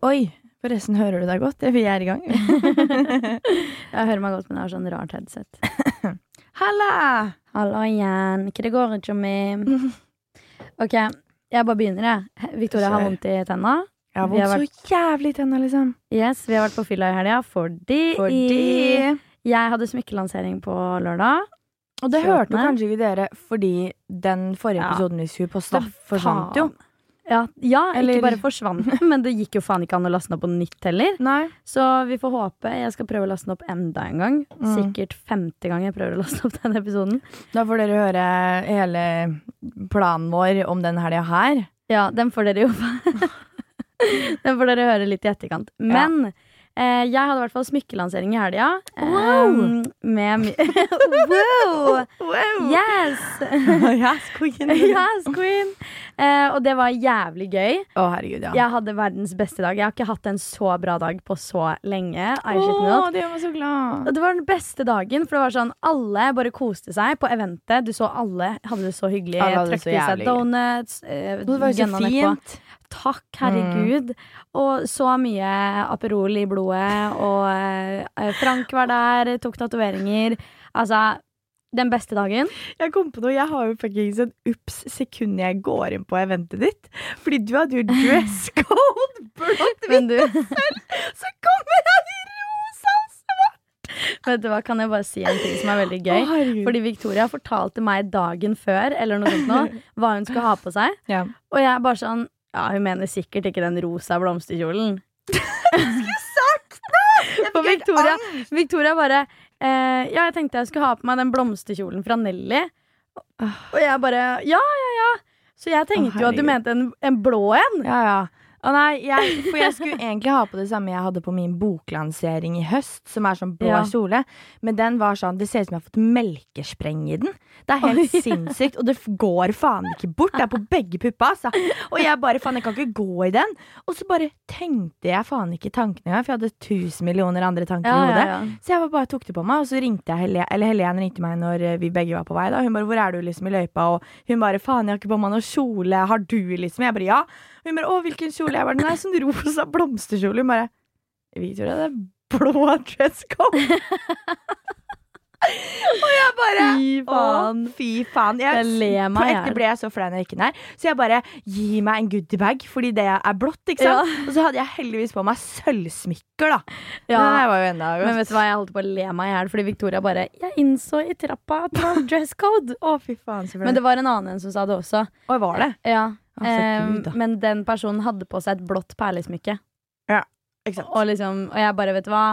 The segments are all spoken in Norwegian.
Oi, forresten, hører du deg godt? Vi er i gang. Jeg hører meg godt, men jeg har sånn rart headset. Halla! Hallo igjen. Hva det går ikke med? Ok, jeg bare begynner, jeg. Victoria har vondt i tenna. Jeg har vondt har vært... så jævlig i tenna, liksom. Yes, Vi har vært på fylla i helga fordi, Fordi jeg hadde smykkelansering på lørdag. Og det Kjøpene. hørte jo kanskje ikke dere fordi den forrige Ja. episoden vi skulle poste, forsvant jo. Ja, ja Eller- ikke bare forsvant den, men det gikk jo faen ikke an å laste den opp på nytt heller. Nei. Så vi får håpe. Jeg skal prøve å laste den opp enda en gang. Mm. Sikkert femte gang jeg prøver å laste opp den episoden. Da får dere høre hele planen vår om den helga her. Ja, den får dere jo Den får dere høre litt i etterkant. Men eh, jeg hadde i hvert fall smykkelansering i helga. Wow! Eh, med mi wow! Yes! yes, queen. yes, queen! Eh, og det var jævlig gøy. Å, herregud, ja. Jeg hadde verdens beste dag. Jeg har ikke hatt en så bra dag på så lenge. Not. det gjør meg så glad. Det var den beste dagen, for det var sånn alle bare koste seg på eventet. Du så alle hadde det så hyggelig. Alle hadde Trøkte i seg donuts. Eh, det var jo så fint. nedpå. Takk, herregud. Og så mye Aperol i blodet. Og eh, Frank var der, tok tatoveringer. Altså, den beste dagen. Jeg kom på noe, jeg har jo fuckings en ups sekund jeg går inn på eventet ditt. Fordi du hadde jo dress code blått hvitt, du, så kommer jeg i rosa svart! vet du hva, kan jeg bare si en ting som er veldig gøy? Å. Fordi Victoria fortalte meg dagen før eller noe sånt nå, hva hun skulle ha på seg. ja. Og jeg bare sånn Ja, hun mener sikkert ikke den rosa blomsterkjolen. Jeg For fikk helt Victoria. Victoria bare eh, Ja, jeg tenkte jeg skulle ha på meg den blomsterkjolen fra Nelly. Og jeg bare Ja, ja, ja. Så jeg tenkte jo at du herregud. mente en, en blå en. Ja, ja. Å nei, jeg, for jeg skulle egentlig ha på det samme jeg hadde på min boklansering i høst, som er sånn blå Ja. kjole. Men den var sånn Det ser ut som jeg har fått melkespreng i den. Det er helt Oi. sinnssykt. Og det går faen ikke bort. Det er på begge puppa, altså. Og jeg bare faen, jeg kan ikke gå i den. Og så bare tenkte jeg faen ikke tankene engang, for jeg hadde tusen millioner andre tanker i hodet. Så jeg bare, tok det på meg, og så ringte jeg Helene, eller Helene ringte meg når vi begge var på vei. da Hun bare 'Hvor er du?' liksom i løypa, og hun bare 'Faen, jeg har ikke på meg noe kjole. Har du?' liksom. Jeg bare 'Ja'. Hun bare 'Å, hvilken kjole?' Jeg bare 'Nei, sånn rosa blomsterkjole'. Hun bare 'Victoria, det er blå dress code'. og jeg bare Fy faen. Å, fy faen. Jeg, Jeg ler meg i hjel. ble jeg så flau når jeg gikk inn her. Så jeg bare Gi meg en goodiebag, fordi det er blått, ikke sant? Og så hadde jeg heldigvis på meg sølvsmykker, da. Ja. Det var jo enda godt. Men vet du hva, jeg holdt på å le meg i hjel, fordi Victoria bare Jeg innså i trappa at det var dress code. Å, fy faen. Men det var en annen en som sa det også. Og var det? Ja. Å, Gud, men den personen hadde på seg et blått perlesmykke. Sant? Og, liksom, og jeg bare, vet du hva,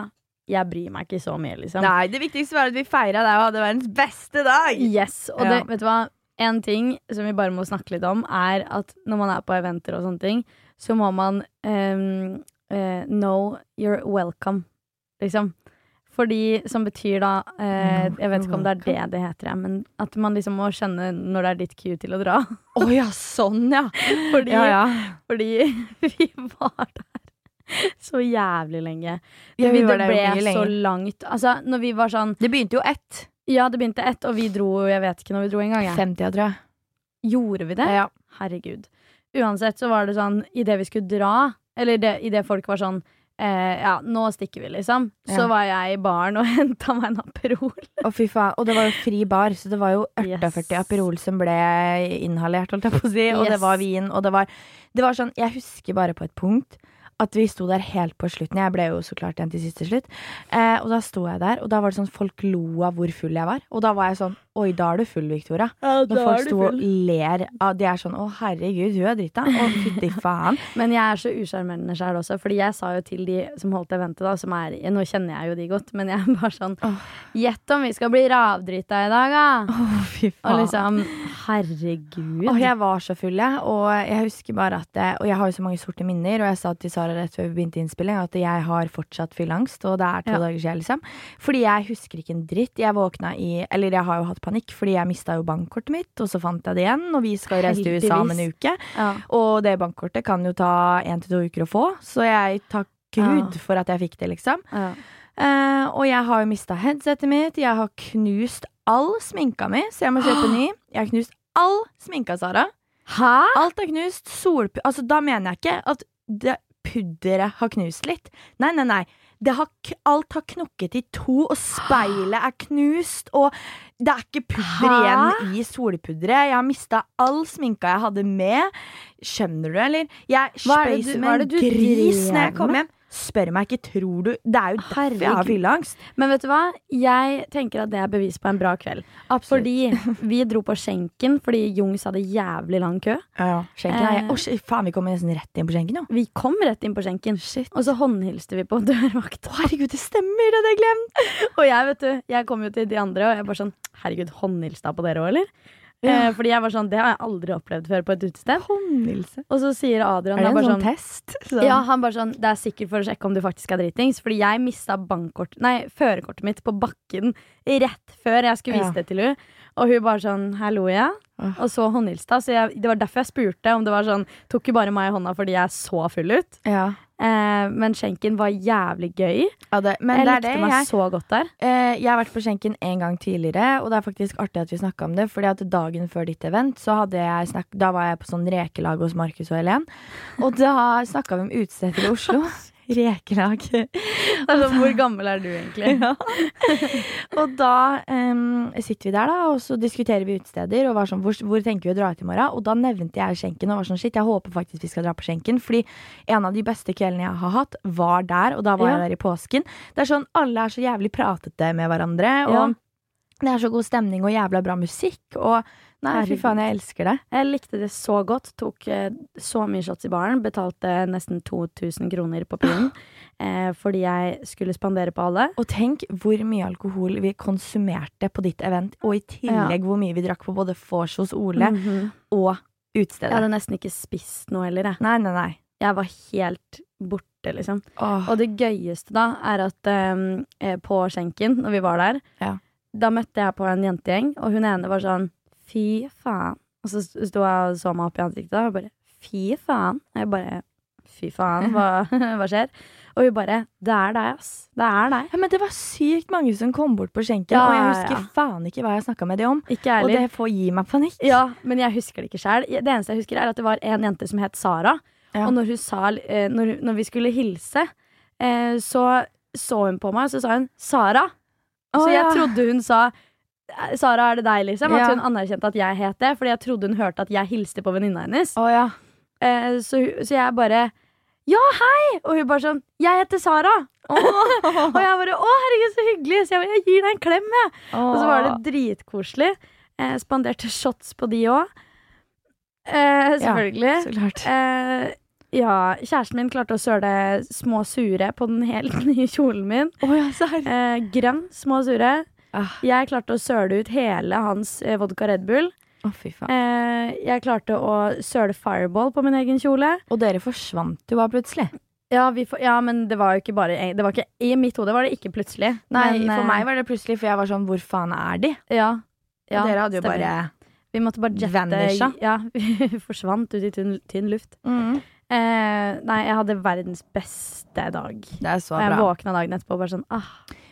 jeg bryr meg ikke så mye, liksom. Nei, det viktigste var at vi feira deg og hadde verdens beste dag. Yes, og Ja. det, vet du hva En ting som vi bare må snakke litt om Er at når man er på eventer og sånne ting Så må man um, uh, Know you're welcome Liksom Fordi, som betyr da eh, Jeg vet ikke om det er det det heter Men at man liksom må skjønne når det er ditt cue til å dra Å ja, sånn, ja. Fordi, ja, ja. fordi vi var der så jævlig lenge Ja, vi, Det ble så langt Altså, når vi var sånn Det begynte jo ett. Ja, det begynte ett, og vi dro Jeg vet ikke når vi dro en gang jeg. 50, tror jeg. Gjorde vi det? Ja. Herregud. Uansett så var det sånn idet vi skulle dra, eller idet folk var sånn eh, Ja, nå stikker vi, liksom. Så Ja. var jeg i baren og henta meg en Aperol. Å, fy faen. Og det var jo fri bar, så det var jo Yes. 48 Aperol som ble inhalert, holdt jeg på å si. Og det var vin, og det var Det var sånn Jeg husker bare på et punkt at vi sto der helt på slutten. Jeg ble jo så klart igjen til siste slutt. Eh, og da sto jeg der, og da var det sånn folk lo av hvor full jeg var. Og da var jeg sånn Oi, da er du full, Victoria. Når folk sto og ler av De er sånn Å, herregud, hun er drita. Å, fytti faen. Men jeg er så usjarmerende sjæl også, Fordi jeg sa jo til de som holdt eventet, da, som er Nå kjenner jeg jo de godt, men jeg er bare sånn Gjett om vi skal bli ravdrita i dag, da! Å, fy Og liksom Herregud. Og jeg var så full, jeg. Og jeg husker bare at det, Og jeg har jo så mange sorte minner, og jeg sa til Sara rett før vi begynte innspilling at jeg har fortsatt fylleangst, og det er to Ja. dager siden, liksom. Fordi jeg husker ikke en dritt. Jeg våkna i Eller jeg har jo hatt panikk, fordi jeg mista jo bankkortet mitt, og så fant jeg det igjen, og vi skal jo reise til USA om en uke. Ja. Og det bankkortet kan jo ta én til to uker å få, så jeg takk Gud Ja. for at jeg fikk det, liksom. Eh, og jeg har jo mista headsetet mitt. Jeg har knust all sminka mi, så jeg må kjøpe ny. Jeg har knust all sminka, Sara. Hæ? Alt er knust. Solp... Altså, da mener jeg ikke at det, pudderet har knust litt. Nei, nei, nei. Det har, alt har knokket i to, og speilet er knust, og det er ikke pudder Hæ? igjen i solpudderet. Jeg har mista all sminka jeg hadde med. Skjønner du, eller? Jeg du- som en gris når jeg kom hjem. Spør meg ikke, tror du Det er jo derfor jeg har fylleangst. Men vet du hva? Jeg tenker at det er bevis på en bra kveld. Absolutt. Fordi vi dro på skjenken fordi Jungs hadde jævlig lang kø. ja, skjenken er Eh. Shit, faen, vi kom nesten rett inn på skjenken, jo. Vi kom rett inn på skjenken, Shit. og så håndhilste vi på dørvakta. Herregud, det stemmer! Det hadde jeg glemt. Og jeg vet du, jeg kom jo til de andre, og jeg bare sånn Herregud, håndhilste på dere òg, eller? Ja. Eh, fordi jeg var sånn, det har jeg aldri opplevd før på et utested. Håndhilse. Og så sier Adrian Er det en sånn sånn test? Sånn. Ja, han bare sånn Det er sikkert for å sjekke om du faktisk er dritings. Fordi jeg mista bankkort Nei, førerkortet mitt på bakken rett før jeg skulle vise Ja. det til hun Og hun bare sånn Her lo jeg. Og så håndhilsta. Så jeg, det var derfor jeg spurte om det var sånn Tok jo bare meg i hånda fordi jeg så full ut. Ja. Eh, men skjenken var jævlig gøy. Ja, det, men jeg det likte det. meg Jeg, så godt der. eh, jeg har vært på skjenken en gang tidligere, og det er faktisk artig at vi snakka om det. Fordi at dagen før ditt event, så hadde jeg snakk, da var jeg på sånn rekelag hos Markus og Helen. Og da snakka vi om utesteder i Oslo. Rekelag. Altså, hvor gammel er du egentlig? Ja. og da um, sitter vi der, da, og så diskuterer vi utesteder. Og var sånn, hvor, hvor tenker vi å dra ut i morgen? Og da nevnte jeg skjenken og var sånn shit, jeg håper faktisk vi skal dra på skjenken. Fordi en av de beste kveldene jeg har hatt, var der, og da var Ja. jeg der i påsken. Det er sånn, alle er så jævlig pratete med hverandre, og Ja. det er så god stemning og jævla bra musikk. Og nei, fy faen, jeg elsker det. Jeg likte det så godt. Tok eh, så mye shots i baren. Betalte nesten 2000 kroner på pinnen. Eh, fordi jeg skulle spandere på alle. Og tenk hvor mye alkohol vi konsumerte på ditt event, og i tillegg hvor mye vi drakk på både vors hos Ole Mhm. og Jeg hadde nesten ikke spist noe heller, jeg. Nei, nei, nei. Jeg var helt borte, liksom. Åh. Og det gøyeste da er at eh, på skjenken, når vi var der, Ja. da møtte jeg på en jentegjeng, og hun ene var sånn fy faen. Og så sto jeg og så meg opp i ansiktet og bare fy faen. Og jeg bare fy faen, hva, hva skjer? Og hun bare det er deg, ass. Det er deg. Ja, men det var sykt mange som kom bort på skjenken, Ja, og jeg husker ja. faen ikke hva jeg snakka med de om. Og det får gi meg panikk. Ja, men jeg husker det ikke sjøl. Det eneste jeg husker, er at det var en jente som het Sara. Og når, sa, eh, når, når vi skulle hilse, eh, så så hun på meg, og så sa hun 'Sara'. Så jeg trodde hun sa "Eh, 'Sara, er det deg', liksom. At Ja. hun anerkjente at jeg het det. Fordi jeg trodde hun hørte at jeg hilste på venninna hennes. Oh, ja. Eh, så, så jeg bare 'Ja, hei!' Og hun bare sånn 'Jeg heter Sara'. og jeg bare 'Å, herregud, så hyggelig'. Så jeg bare 'Jeg gir deg en klem', jeg. Og så var det dritkoselig. Eh, spanderte shots på de òg. Eh, selvfølgelig. Så klart. Eh, ja, kjæresten min klarte å søle små sure på den helt nye kjolen min. Oh, ja. Eh, grønn, små sure. Ah. Jeg klarte å søle ut hele hans eh, vodka Red Bull. Fy faen. Eh, jeg klarte å søle Fireball på min egen kjole. Og dere forsvant jo bare plutselig. Ja, vi får- ja, men det var jo ikke bare det var ikke, I mitt hode var det ikke plutselig. Nei, men, for eh, meg var det plutselig, for jeg var sånn Hvor faen er de? Ja, ja, og dere hadde jo stemmer. bare Vi måtte bare jette vanisha. Ja, vi forsvant ut i tynn, tynn luft. mm. Eh, nei, jeg hadde verdens beste dag. Det er så bra. jeg våkna dagen etterpå bare sånn ah,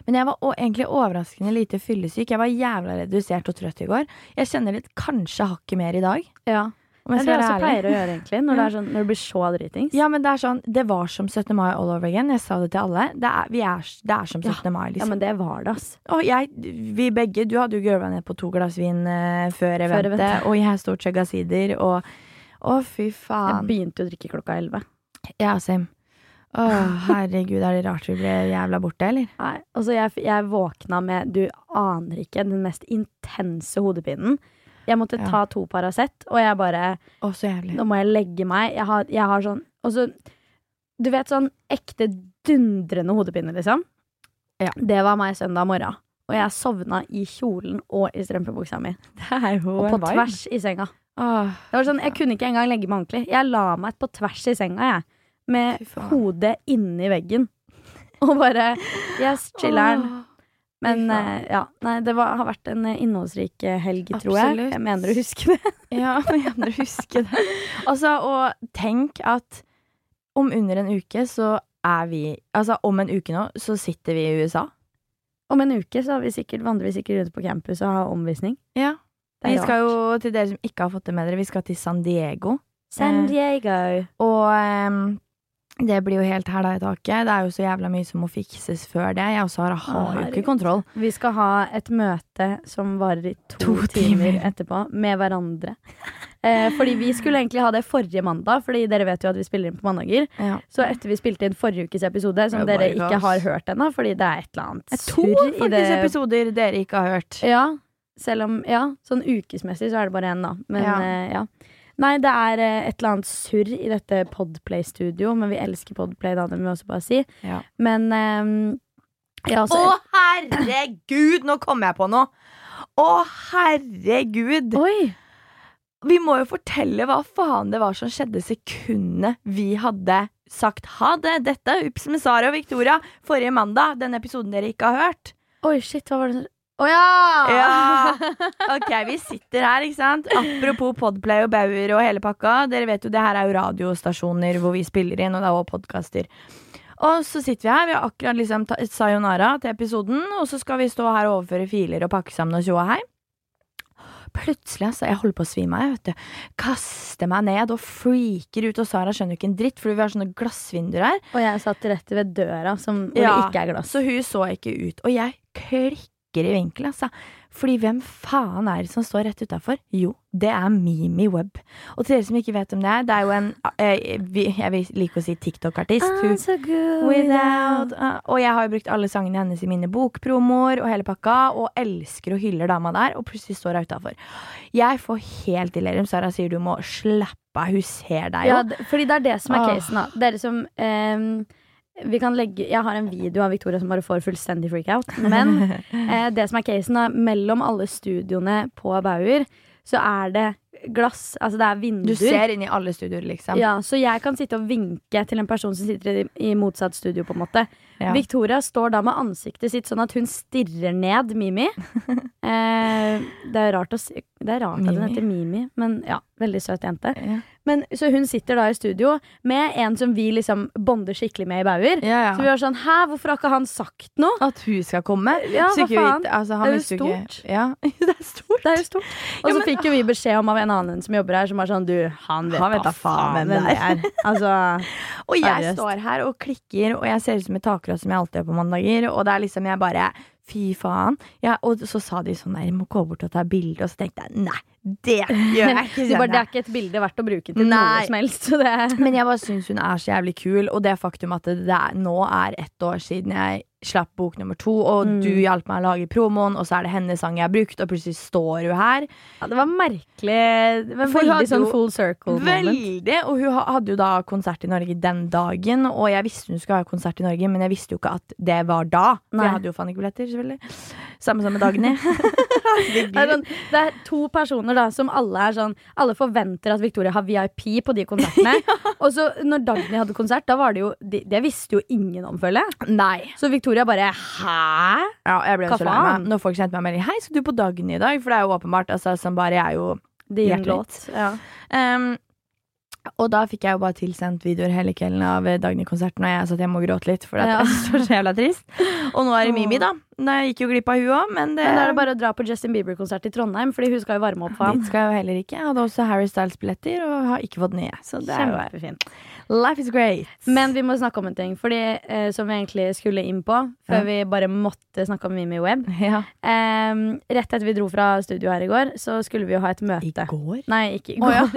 Men jeg var egentlig overraskende lite fyllesyk. Jeg var jævla redusert og trøtt i går. Jeg kjenner litt kanskje hakket mer i dag. Ja. Men Det er det jeg også ærlig. pleier å gjøre, egentlig. Når, det, er sånn, når det blir så dritings. Ja, men det er sånn Det var som 17. mai all over again. Jeg sa det til alle. Det er, vi er, det er som 17. mai, liksom. Ja, liksom. men det var det, ass. Og jeg, vi begge, du hadde jo gørva ned på to glass vin uh, før eventet, og jeg stort og chugga sider, og Å, fy faen. Jeg begynte å drikke klokka elleve. Ja, same. Å, herregud, er det rart vi ble jævla borte, eller? Nei, Altså, jeg, jeg våkna med Du aner ikke den mest intense hodepinen. Jeg måtte Ja. ta to Paracet, og jeg bare Å, så jævlig. Nå må jeg legge meg. Jeg har, jeg har sånn Og så Du vet sånn ekte dundrende hodepine, liksom? Ja. Det var meg søndag morgen. Og jeg sovna i kjolen og i strømpebuksa mi. Og på vibe. tvers i senga. Åh, Det var sånn, Jeg kunne ikke engang legge meg ordentlig. Jeg la meg på tvers i senga, jeg. Med hodet inni veggen. Og bare Yes, chiller'n. åh. Men eh, ja. Nei, det var, har vært en eh, innholdsrik eh, helg, tror jeg. Jeg mener å huske det. Ja, jeg mener å huske det. Altså, og tenk at om under en uke så er vi Altså, om en uke nå så sitter vi i USA. Om en uke så har vi sikkert, vandrer vi sikkert rundt på campus og har omvisning. Ja. Det Vi skal jo, til dere som ikke har fått det med dere, vi skal til San Diego. San eh, Diego. Og ehm, Det blir jo helt hæla i taket. Det er jo så jævla mye som må fikses før det. Jeg og Sara har jo ikke kontroll. Vi skal ha et møte som varer i to, To timer timer. etterpå, med hverandre. Eh, fordi vi skulle egentlig ha det forrige mandag, Fordi dere vet jo at vi spiller inn på mandager. Ja. Så etter vi spilte inn forrige ukes episode, som Det er dere ikke har hørt ennå, fordi det er et eller annet Det er to faktisk episoder dere ikke har hørt. Ja, selv om Ja, sånn ukesmessig så er det bare én, da. Men Ja. Uh, ja. Nei, det er uh, et eller annet surr i dette Podplay-studio, men vi elsker Podplay, da, det må vi også bare si. Ja. Men eh, ja, Å, herregud! Nå kom jeg på noe! Å, herregud! Oi! Vi må jo fortelle hva faen det var som skjedde sekundet vi hadde sagt ha det. Dette er Ups med Sara og Victoria forrige mandag. Den episoden dere ikke har hørt. Oi, shit, hva var det som oh, ja! Ja. Ok, vi sitter her, ikke sant. Apropos Podplay og Bauer og hele pakka. Dere vet jo, det her er jo radiostasjoner hvor vi spiller inn, og det er også podkaster. Og så sitter vi her, vi har akkurat liksom sayonara til episoden, og så skal vi stå her og overføre filer og pakke sammen og tjoa hei. Plutselig, altså, jeg holder på å svime av, vet du. Kaster meg ned og freaker ut, og Sara skjønner jo ikke en dritt, fordi vi har sånne glassvinduer her. Og jeg satt rett ved døra, som, hvor Ja, det ikke er glass. Så hun så ikke ut. Og jeg klikker i vinkel, altså. Fordi hvem faen er det som står rett utafor? Jo, det er Mimi Webb. Og til dere som ikke vet om det er, det er jo en eh, Jeg vil like å si TikTok-artist. I'm so good Without Og jeg har jo brukt alle sangene hennes i mine bokpromoer og hele pakka, og elsker og hyller dama der, og plutselig står hun utafor. Jeg får helt delirium. Sara sier du må slappe av, hun ser deg jo. Ja, fordi det er det som er casen, da. Dere som eh, legge, Jeg har en video av Victoria som bare får fullstendig freak-out. Men eh, det som er casen, er mellom alle studioene på Bauer, så er det glass. Altså det er vinduer. Du ser inn i alle studioer, liksom. Ja, Så jeg kan sitte og vinke til en person som sitter i, i motsatt studio. på en måte Ja. Victoria står da med ansiktet sitt sånn at hun stirrer ned Mimi. eh, det er rart, å si, det er rart at hun heter Mimi, men ja, veldig søt jente. Ja. Men, så hun sitter da i studio med en som vi liksom bonder skikkelig med i Bauer. Ja, ja. Så vi var sånn Hæ, hvorfor har ikke han sagt noe? At hun skal komme? Ja, Så hva faen? altså, han Det er jo visste ikke- stort. Ja, det er stort. Det er jo stort. Og Ja, så men- fikk jo vi beskjed om av en annen som jobber her, som var sånn Du, han vet, Han vet da faen hvem det er. Altså, Og jeg står her og klikker, og jeg ser ut som et takras som jeg alltid gjør på mandager. Og det er liksom jeg bare Fy faen. Ja, og så sa de sånn der, jeg må gå bort og ta bilde. Og så tenkte jeg nei, det gjør jeg ikke. bare, det er ikke et bilde verdt å bruke til Nei. noe som helst. Så det Men jeg bare syns hun er så jævlig kul, og det faktum at det der, nå er ett år siden jeg slapp bok nummer to, og Mm. du hjalp meg å lage promoen, og så er det hennes sang jeg har brukt, og plutselig står hun her. Ja, det var merkelig. Det var veldig sånn full circle moment. Veldig! Og hun hadde jo da konsert i Norge den dagen, og jeg visste hun skulle ha konsert i Norge, men jeg visste jo ikke at det var da. For Nei. jeg hadde jo faen ikke billetter, selvfølgelig. Samme som med Dagny. Det er, sånn, det er to personer da som alle er sånn Alle forventer at Victoria har VIP på de konsertene. Og så når Dagny hadde konsert, da var det jo Det, det visste jo ingen om, føler jeg. Så Victoria bare Hæ? Ja, jeg ble Hva så lei meg når folk sendte meg melding Hei, skal du på Dagny i dag? For det er jo åpenbart. Altså, jeg er jo Din Hjertelig. låt. Ja. Um, og da fikk jeg jo bare tilsendt videoer hele kvelden av Dagny-konserten, og jeg satt hjemme og gråt litt, for at Ja. jeg det er så jævla trist. Og nå er det Mimi, da. Jeg gikk jo glipp av hun òg, men det, Men da er det bare å dra på Justin Bieber-konsert i Trondheim, Fordi hun skal jo varme opp for ham. Dit skal jeg jo heller ikke. Jeg hadde også Harry Styles-billetter, og har ikke fått nye. Så det er jo Kjempefint. Life is great. Men vi må snakke om en ting, Fordi eh, som vi egentlig skulle inn på, før Ja. vi bare måtte snakke om Mimi Web. Ja. Eh, rett etter vi dro fra studio her i går, så skulle vi jo ha et I møte. går? Nei, ikke i går.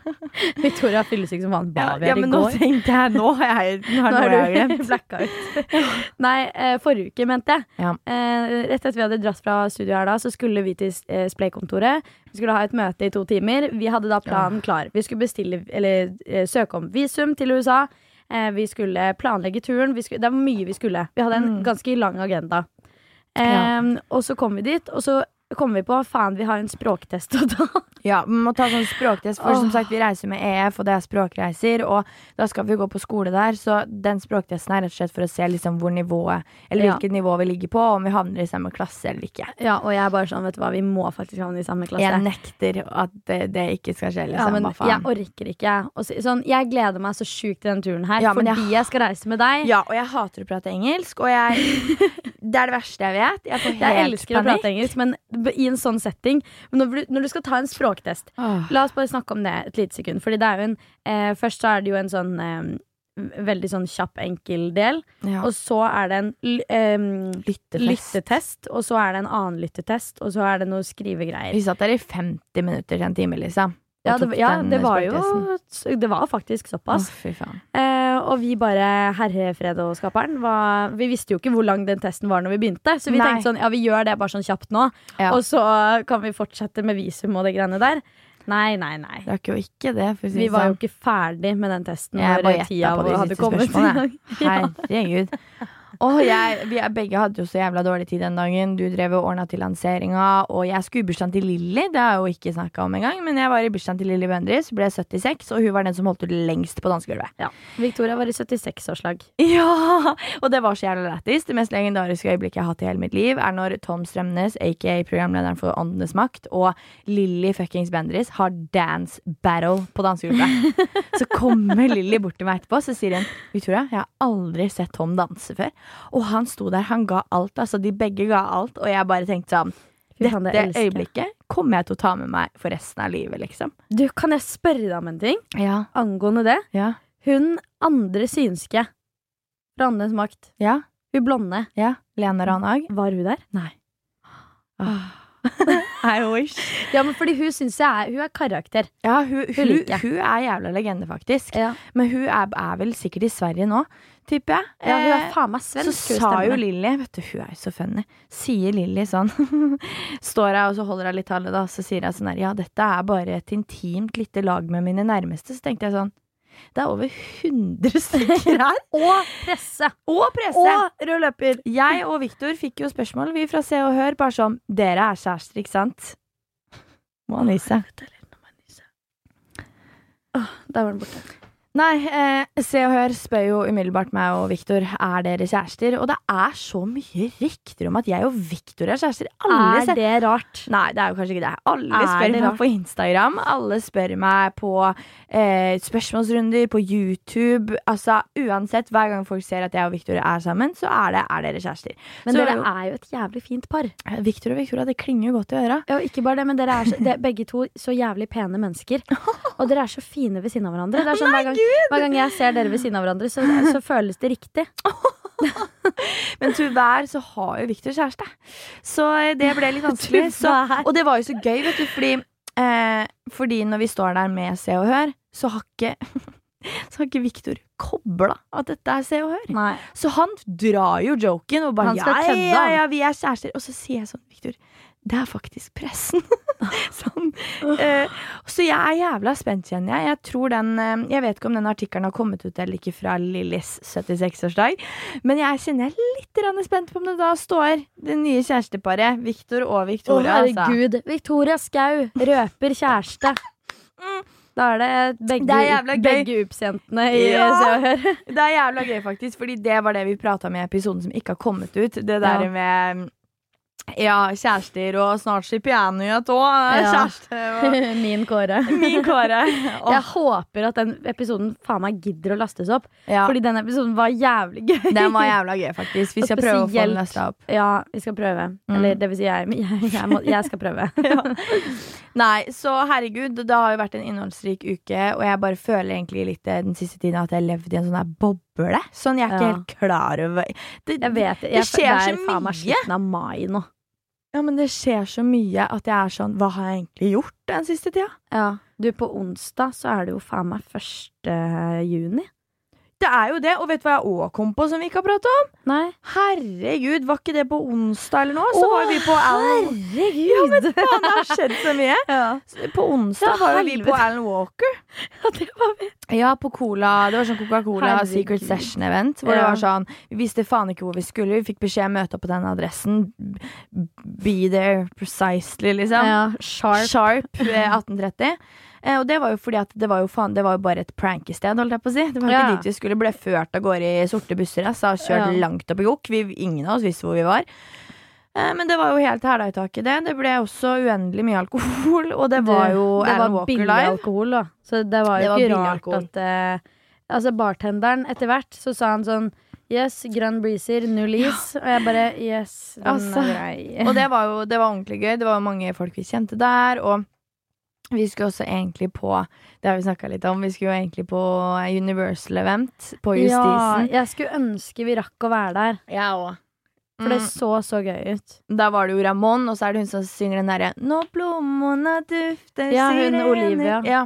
Victoria fyllesyk som faen. Ja, vi ja, i men nå går? tenkte jeg Nå har jeg, nå har Nå noe jeg er du glemt. blacka ut. Nei, eh, forrige uke, mente jeg. Ja. Eh, rett etter vi hadde dratt fra studio her da, så skulle vi til eh, Splay-kontoret. Vi skulle ha et møte i to timer. Vi hadde da planen klar. Vi skulle bestille, eller eh, søke om visum til USA. Eh, vi skulle planlegge turen. Vi skulle, det var mye vi skulle. Vi hadde en Mm. ganske lang agenda. Eh, Ja. Og så kom vi dit, og så kom vi på faen, vi har en språktest å ta. Ja, vi må ta sånn språktest, for oh. som sagt, vi reiser med EF, og det er språkreiser, og da skal vi gå på skole der, så den språktesten er rett og slett for å se liksom hvor nivået, eller Ja. hvilket nivå vi ligger på, og om vi havner i samme klasse eller ikke. Ja, og jeg er bare sånn, vet du hva, vi må faktisk havne i samme klasse. Jeg nekter at det, det ikke skal skje, Ja, liksom. men Hva faen? jeg orker ikke. å si- sånn, jeg gleder meg så sjukt til den turen her, Ja, fordi jeg- jeg skal reise med deg. Ja, og jeg hater å prate engelsk, og jeg Det er det verste jeg vet. Jeg får helt Jeg elsker å prate engelsk, men i en sånn setting men når, du, når du skal ta en språktest oh. La oss bare snakke om det et lite sekund. Fordi det er jo en eh, Først så er det jo en sånn eh, veldig sånn kjapp, enkel del. Ja. Og så er det en l- lyttetest. Lyttetest, og så er det en annen lyttetest, og så er det noe skrivegreier. Vi satt der i 50 minutter til en time, liksom. Ja, det, ja, det var jo. Det var faktisk såpass. fy faen. Eh, og vi bare, herre og skaperen var- vi visste jo ikke hvor lang den testen var når vi begynte. Så vi Nei. tenkte sånn, ja vi gjør det bare sånn kjapt nå, Ja. og så kan vi fortsette med visum og det greiene der. Nei, nei, nei. Er jo ikke det, si Vi var var jo sånn. ikke ferdig med den testen Jeg når tida de hadde kommet. Herregud. Og jeg, vi begge hadde jo så jævla dårlig tid den dagen. Du drev og ordna til lanseringa, og jeg skulle i bursdagen til Lilly. Det har jeg jo ikke snakka om engang, men jeg var i bursdagen til Lilly Bendriss, ble 76, og hun var den som holdt ut lengst på dansegulvet. Ja. Victoria var i 76-årslag. Ja! Og det var så jævla lættis. Det mest legendariske øyeblikket jeg har hatt i hele mitt liv, er når Tom Strømnes, aka programlederen for Åndenes makt, og Lilly fuckings Bendriss har dance battle på dansegulvet. så kommer Lilly bort til meg etterpå, så sier hun Victoria, jeg har aldri sett Tom danse før. Og han sto der, han ga alt. Altså, de begge ga alt, og jeg bare tenkte sånn dette det øyeblikket kommer jeg til å ta med meg for resten av livet, liksom. Du, kan jeg spørre deg om en ting Ja, angående det? ja, Hun andre synske fra Andenes makt, ja. hun blonde, ja. Lene Ranhag. var hun der? Nei. Ah. I wish. Ja, men fordi hun syns jeg er Hun er karakter. Ja, hun, hun, hun, hun er jævla legende, faktisk. Ja, Men hun er, er vel sikkert i Sverige nå, tipper jeg. hun er Eh, faen meg så svensk. Så sa jo. Lilly Vet du, hun er jo så funny. Sier Lilly sånn Står jeg og så holder jeg litt tale, da. Så sier jeg sånn her Ja, dette er bare et intimt lite lag med mine nærmeste. Så tenkte jeg sånn Det er over 100 stykker her. Og presse! Og presse! Og rød løper! Jeg og Viktor fikk jo spørsmål, vi fra Se og Hør, bare sånn Dere er kjærester, ikke sant? Må han nyse? Der var den borte. Nei, eh, Se og Hør spør jo umiddelbart meg og Viktor er dere kjærester. Og det er så mye rykter om at jeg og Viktor er kjærester. Alle Er det rart? Nei, det er jo kanskje ikke det. Alle Er spør det meg på Instagram. Alle spør meg på eh, spørsmålsrunder på YouTube. Altså, Uansett, hver gang folk ser at jeg og Viktor er sammen, så er det er dere kjærester. Men Så dere er jo et jævlig fint par. Viktor og Victoria, det klinger jo godt i øra. Ja, ikke bare det, men dere er, så, det begge to så jævlig pene mennesker. Og dere er så fine ved siden av hverandre. Det er sånn, hver, gang, hver gang jeg ser dere ved siden av hverandre, så, så føles det riktig. Men tyvärr så har jo Victor kjæreste. Så eh, det ble litt vanskelig. Så, og det var jo så gøy, vet du, fordi, eh, fordi når vi står der med Se og Hør, så har ikke så har ikke Victor kobla at dette er Se og Hør. Nei. Så han drar jo joken og bare ja, ja, ja, vi er kjærester. Og så sier jeg sånn, Victor, det er faktisk pressen. sånn. Eh, så jeg er jævla spent, kjenner jeg. Jeg tror den eh, Jeg vet ikke om den artikkelen har kommet ut eller ikke fra Lillys 76-årsdag, men jeg kjenner jeg er litt spent på om det da står det nye kjæresteparet, Victor og Victoria. Å, herregud. altså. Victoria Skau røper kjæreste. Da er det begge, Det er begge Ups-jentene i Ja. Se og Hør. Det er jævla gøy, faktisk, fordi det var det vi prata om i episoden som ikke har kommet ut. Det der Ja. med ja, kjærester og snart slipper jeg nyhet òg. Ja. Kjæreste og Min Kåre. min Kåre. Og... Jeg håper at den episoden faen meg gidder å lastes opp. ja. Fordi den episoden var jævlig gøy. Den var jævla gøy, faktisk. Vi skal prøve å få den lasta opp. Ja, vi skal prøve. Mm. Eller det vil si jeg. Jeg, jeg, må, jeg skal prøve. Nei, så herregud, det har jo vært en innholdsrik uke, og jeg bare føler egentlig litt eh, den siste tiden at jeg har levd i en sånn der boble. Sånn, jeg er ikke Ja. helt klar over det, Jeg vet Det skjer det så meg mye. slutten av mai nå. Ja, men det skjer så mye at jeg er sånn Hva har jeg egentlig gjort den siste tida? Ja. Du, på onsdag så er det jo faen meg 1. juni. Det er jo det, og vet du hva jeg òg kom på som vi ikke har prata om? Nei. Herregud, var ikke det på onsdag eller noe? Så Åh, var vi på Alan Herregud! Faen, det har skjedd så mye. ja. På onsdag Ja, var jo vi på Alan Walker. ja, det var vi. Ja, på Cola. Det var sånn Coca-Cola Secret Session-event. Hvor det var sånn Vi visste faen ikke hvor vi skulle. Vi fikk beskjed om å møte opp på den adressen. Be there precisely, liksom. Ja, sharp. Sharp eh, 1830. Eh, og det var jo fordi at det var jo, faen, det var jo bare et prankested, holdt jeg på å si. Det var ikke Ja. dit vi skulle. Ble ført av gårde i sorte busser. Altså, kjørt Ja. langt opp i gokk. Ingen av oss visste hvor vi var. Eh, men det var jo helt hæla i taket, det. Det ble også uendelig mye alkohol. Og det var jo det Alan var billig live. alkohol, da. Så det var jo det ikke var rart alkohol. at eh, Altså, bartenderen etter hvert så sa han sånn Yes, grønn breezer, null is. Og jeg bare Yes, den Altså, er grei. Og det var jo det var ordentlig gøy. Det var jo mange folk vi kjente der. Og Vi skulle også egentlig på Det har vi snakka litt om. Vi skulle jo egentlig på Universal Event på Justisen. Ja, jeg skulle ønske vi rakk å være der. Ja, også. For det så så gøy ut. Da var det jo Ramón, og så er det hun som synger den derre Nå plommona dufter Ja, hun sirener». Olivia. Ja.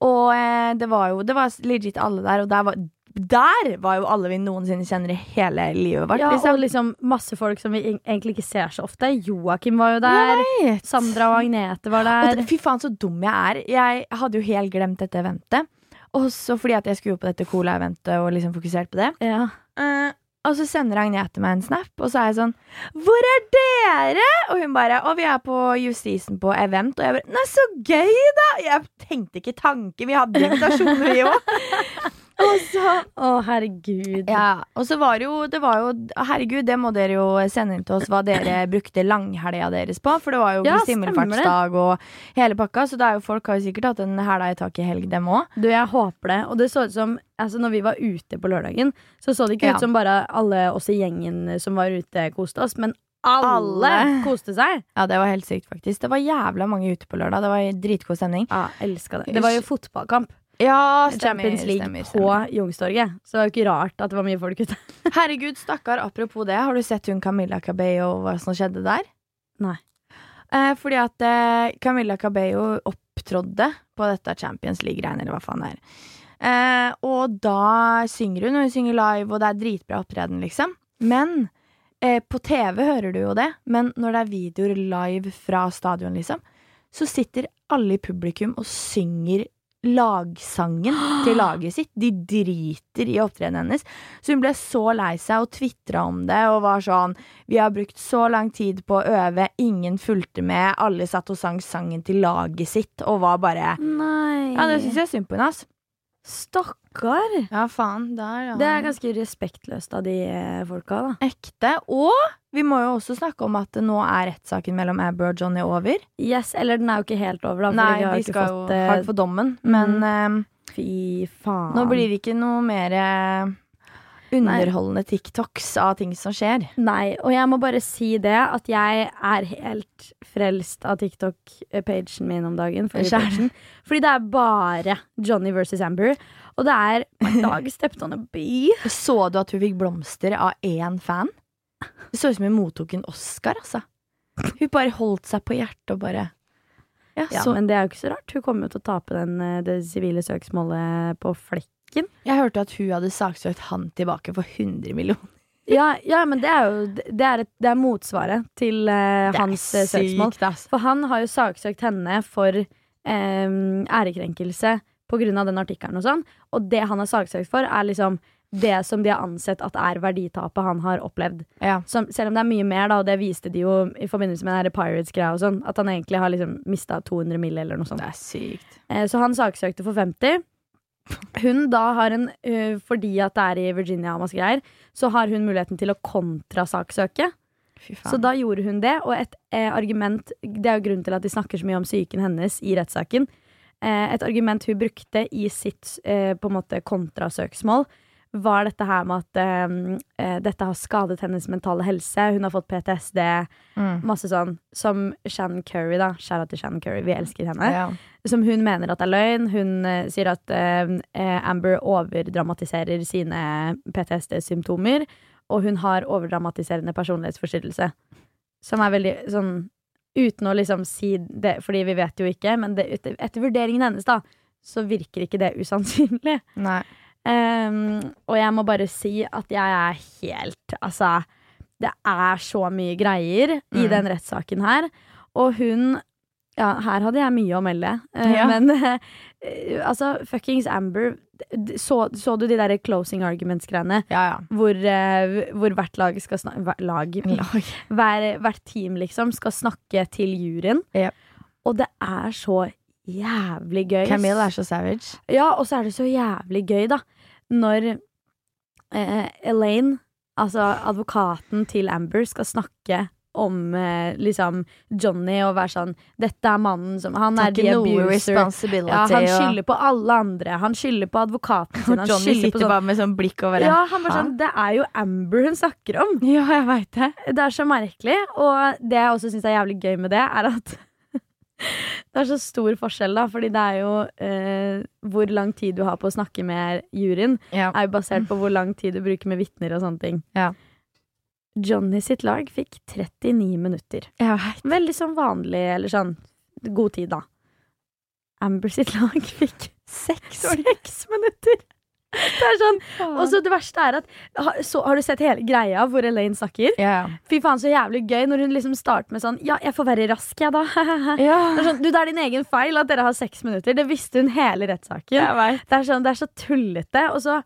Og eh, det var jo Det var legit alle der, og der var, der var jo alle vi noensinne kjenner i hele livet vårt. Ja, liksom. og liksom masse folk som vi egentlig ikke ser så ofte. Joakim var jo der. Sandra og Agnete var Og der. det, fy faen, så dum jeg er. Jeg hadde jo helt glemt dette eventet. Også fordi at jeg skulle jo på dette Cola-eventet og liksom fokusert på det. Ja. Uh, og så sender Agnete meg en snap, og så er jeg sånn Hvor er dere? Og hun bare Å, vi er på Justisen på event. Og jeg bare Nei, så gøy, da! Jeg tenkte ikke tanke. Vi hadde invitasjoner, vi òg. og så Å, herregud. Ja. Og så var jo Det var jo Herregud, det må dere jo sende inn til oss hva dere brukte langhelga deres på. For det var jo Ja, himmelfartsdag og hele pakka. Så det jo folk har jo sikkert hatt en hæla i taket i helg, dem òg. Du, jeg håper det. Og det så ut som altså, Når vi var ute på lørdagen, så så det ikke Ja. ut som bare alle oss i gjengen som var ute, koste oss. Men alle, Alle. koste seg. Ja, det var helt sykt, faktisk. Det var jævla mange ute på lørdag. Det var dritgod stemning. Ja, elska det. Det var jo fotballkamp. Ja, Champions League på Youngstorget. Så det var jo ikke rart at det var mye folk ute. Herregud, stakkar. Apropos det, har du sett hun Camilla Cabello og hva som skjedde der? Nei. Eh, fordi at eh, Camilla Cabello opptrådde på dette Champions League-greiene, eller hva faen det er. Eh, og da synger hun, og hun synger live, og det er dritbra opptreden, liksom. Men eh, på TV hører du jo det, men når det er videoer live fra stadion, liksom, så sitter alle i publikum og synger lagsangen til laget sitt. De driter i opptredenen hennes. Så hun ble så lei seg og tvitra om det og var sånn Vi har brukt så lang tid på å øve, ingen fulgte med, alle satt og sang sangen til laget sitt og var bare Nei. Ja, det syns jeg synd på henne, ass. Stakkar. Ja, faen. Der, ja. Det er ganske respektløst av de eh, folka, da. ekte. Og vi må jo også snakke om at nå er rettssaken mellom Amber og Johnny over. Yes, Eller den er jo ikke helt over, da. Nei, vi har de ikke skal fått jo hardt for dommen, men eh, Fy faen. nå blir det ikke noe mer eh, underholdende TikToks av ting som skjer. Nei, og jeg må bare si det at jeg er helt frelst av TikTok-pagen min om dagen. For fordi det er bare Johnny versus Amber. Og det er My dog stepped on a bee. Så du at hun fikk blomster av én fan? Det så ut som hun mottok en Oscar, altså. Hun bare holdt seg på hjertet og bare Ja, Ja, Men det er jo ikke så rart. Hun kommer jo til å tape den, eh, det sivile søksmålet på flekk. Jeg hørte at hun hadde saksøkt han tilbake for 100 millioner. Ja, ja, men det er jo det er, et, det er motsvaret til Det er hans eh, søksmål. sykt, ass. For han har jo saksøkt henne for um, ærekrenkelse på grunn av den artikkelen og sånn. Og det han har saksøkt for, er liksom det som de har ansett at er verditapet han har opplevd. Ja. Som, selv om det er mye mer, da, og det viste de jo i forbindelse med Pirates-greia og sånn, at han egentlig har liksom mista 200 mill. eller noe sånt. Det er sykt. Eh, så han saksøkte for 50. Hun da har en uh, Fordi at det er i Virginia og masse greier, så har hun muligheten til å kontrasaksøke. Så da gjorde hun det, og et eh, argument Det er jo grunnen til at de snakker så mye om psyken hennes i rettssaken. Eh, et argument hun brukte i sitt eh, på en måte kontrasøksmål, var dette her med at eh, dette har skadet hennes mentale helse. Hun har fått PTSD, mm. masse sånn. Som Shannon Curry, da. Kjære til Shannon Curry, vi elsker henne ja. som hun mener at er løgn. Hun uh, sier at eh, Amber overdramatiserer sine PTSD-symptomer, og hun har overdramatiserende personlighetsforstyrrelse. Som er veldig sånn Uten å liksom si det, fordi vi vet jo ikke, men det, etter, etter vurderingen hennes, da, så virker ikke det usannsynlig. Nei. Ehm, og jeg må bare si at jeg er helt Altså, det er så mye greier i Mm. den rettssaken her. Og hun Ja, her hadde jeg mye å melde. Eh, Ja. Men uh, altså, fuckings Amber så, så du de der closing arguments-greiene? Ja, ja. Hvor, uh, hvor hvert lag skal snakke Lag? Lag. Hver, hvert team, liksom, skal snakke til juryen. Yep. Og det er så jævlig gøy. Camille er så savage. Ja, og så er det så jævlig gøy, da, når eh, Elaine, altså advokaten til Amber, skal snakke om eh, liksom Johnny og være sånn Dette er mannen som Han er the abuser. Ja, han skylder på alle andre. Han skylder på advokaten sin. Han Johnny sitter sånn bare med sånn blikk over det. ja, han bare sånn, Det er jo Amber hun snakker om. Ja, jeg vet det. Det er så merkelig. Og det jeg også syns er jævlig gøy med det, er at Det er så stor forskjell, da, fordi det er jo eh, hvor lang tid du har på å snakke med juryen, Ja. er jo basert på hvor lang tid du bruker med vitner og sånne ting. Ja. Johnny sitt lag fikk 39 minutter. Veldig sånn vanlig, eller sånn god tid, da. Amber sitt lag fikk Seks seks minutter! Det er sånn, Og så det verste er at så, Har du sett hele greia hvor Elaine snakker? Yeah. Fy faen, så jævlig gøy når hun liksom starter med sånn Ja, jeg får være rask, jeg, da. Det er sånn, du, det er din egen feil at dere har seks minutter. Det visste hun hele rettssaken. Jeg. Det er, sånn, det er så tullete. Og så,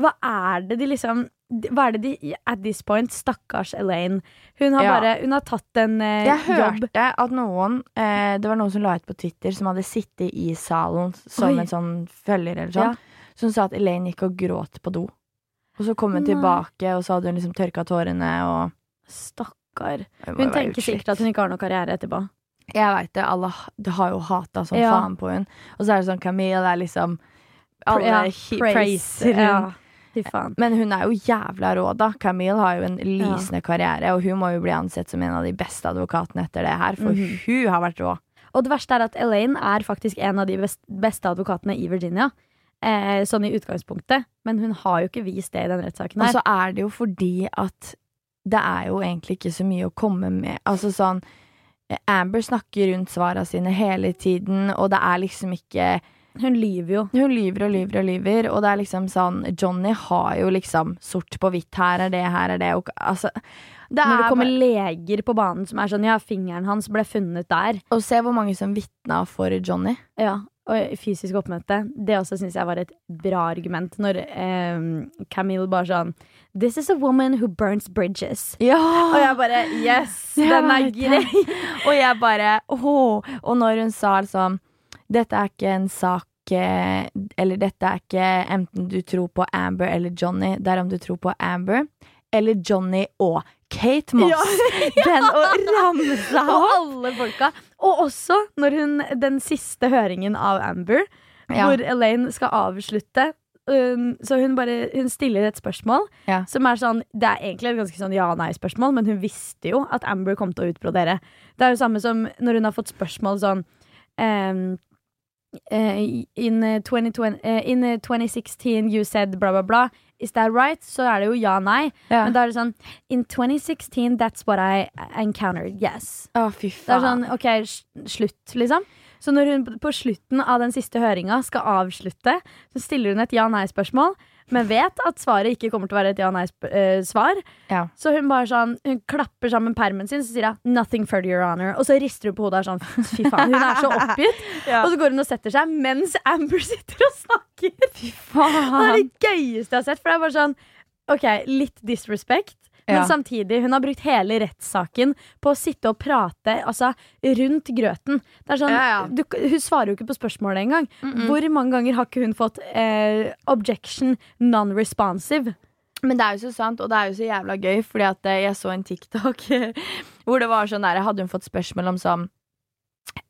hva er det de liksom Hva er det de At this point, stakkars Elaine. Hun har Ja. bare Hun har tatt en eh, Jeg jobb. hørte at noen eh, Det var noen som la ut på Twitter, som hadde sittet i salen som Oi. en sånn følger, eller sånn, som sa at Elaine gikk og gråt på do. Og så kom hun Nei. tilbake, og så hadde hun liksom tørka tårene, og Stakkar. Hun Hun tenker sikkert at hun ikke har noe karriere etterpå. Jeg veit det, alle det har jo hata som Ja. faen på hun Og så er det sånn Camille er liksom Alle Ja, praiser hun. Ja. Men hun er jo jævla rå, da. Camille har jo en lysende karriere, og hun må jo bli ansett som en av de beste advokatene etter det her, for Mhm. hun har vært rå. Og det verste er at Elaine er faktisk en av de beste advokatene i Virginia. Eh, sånn i utgangspunktet. Men hun har jo ikke vist det i den rettssaken Og så er det jo fordi at det er jo egentlig ikke så mye å komme med. Altså sånn Amber snakker rundt svara sine hele tiden, og det er liksom ikke Hun lyver jo. Hun lyver og lyver og lyver, og det er liksom sånn Johnny har jo liksom sort på hvitt. Her er det, her er det. Og, altså, det Når det er kommer leger på banen som er sånn Ja, fingeren hans ble funnet der. og se hvor mange som vitna for Johnny. Ja, og fysisk oppmøte. Det også syns jeg var et bra argument. Når eh, Camille bare sånn This is a woman who burns bridges. Ja! Og jeg bare Yes! ja, Den er grei! Og jeg bare åh. Og når hun sa liksom Dette er ikke en sak eh, Eller dette er ikke enten du tror på Amber eller Johnny, det er om du tror på Amber eller Johnny og Kate Moss. Den å ramse Og opp! alle folka. Og også når hun Den siste høringen av Amber, Ja. hvor Elaine skal avslutte. Um, så hun bare Hun stiller et spørsmål Ja. som er sånn Det er egentlig et ganske sånn ja-nei-spørsmål, men hun visste jo at Amber kom til å utbrodere. Det er jo samme som når hun har fått spørsmål sånn um, eh, in, uh, 2020, eh, in uh, 2016 you said bla, bla, bla. Is that right? Så er det jo ja-nei. Ja. Men da er det sånn In 2016, that's what I encountered. Yes. Å, fy faen. Det er sånn, ok, slutt, liksom. Så når hun på slutten av den siste høringa skal avslutte, så stiller hun et ja-nei-spørsmål, men vet at svaret ikke kommer til å være et ja-nei-svar. Ja. Så hun bare sånn, hun klapper sammen permen sin, så sier hun 'nothing further, your honor'. Og så rister hun på hodet og er sånn, fy faen, hun er så oppgitt. Ja. Og så går hun og setter seg mens Amber sitter og snakker. Fy Det er det gøyeste jeg har sett. For det er bare sånn Ok, litt disrespect. Men Ja. samtidig, hun har brukt hele rettssaken på å sitte og prate altså, rundt grøten. Sånn, Ja, ja. Du, hun svarer jo ikke på spørsmålet engang. Hvor mange ganger har ikke hun fått eh, objection non-responsive? Men det er jo så sant, og det er jo så jævla gøy, fordi at eh, jeg så en TikTok hvor det var sånn der Hadde hun fått spørsmål om sånn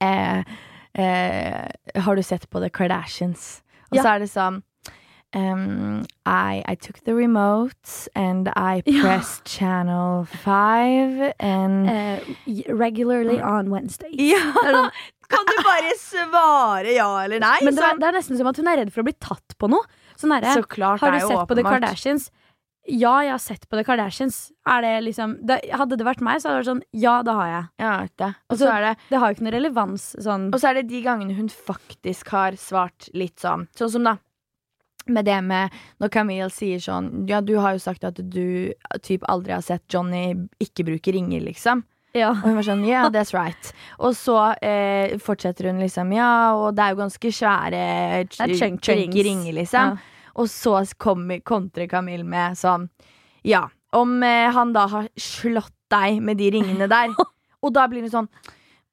eh, eh, Har du sett på The Kardashians? Og så er det sånn um, I, I took the remote and I Ja. channel five and uh, regularly on Wednesdays. Ja! Sånn, Kan du bare svare ja eller nei? men det Sånn. det er nesten som at hun er redd for å bli tatt på noe. Sånn herre, så klart Har du sett på The. Kardashians? Ja, jeg har sett på The Kardashians. Er det liksom det, Hadde det vært meg, så hadde det vært sånn Ja, det har jeg. Ja, det. Og Altså, så er det Det har jo ikke noe relevans sånn Og så er det de gangene hun faktisk har svart litt sånn. Sånn som da med det med når Camille sier sånn Ja, du har jo sagt at du typ aldri har sett Johnny ikke bruke ringer, liksom. Ja. Og hun var sånn Yeah, that's right. Og så eh, fortsetter hun liksom Ja, og det er jo ganske svære chunky ringer, liksom. Og så kontrer Camille med sånn Ja, om eh, han da har slått deg med de ringene der. og da blir hun sånn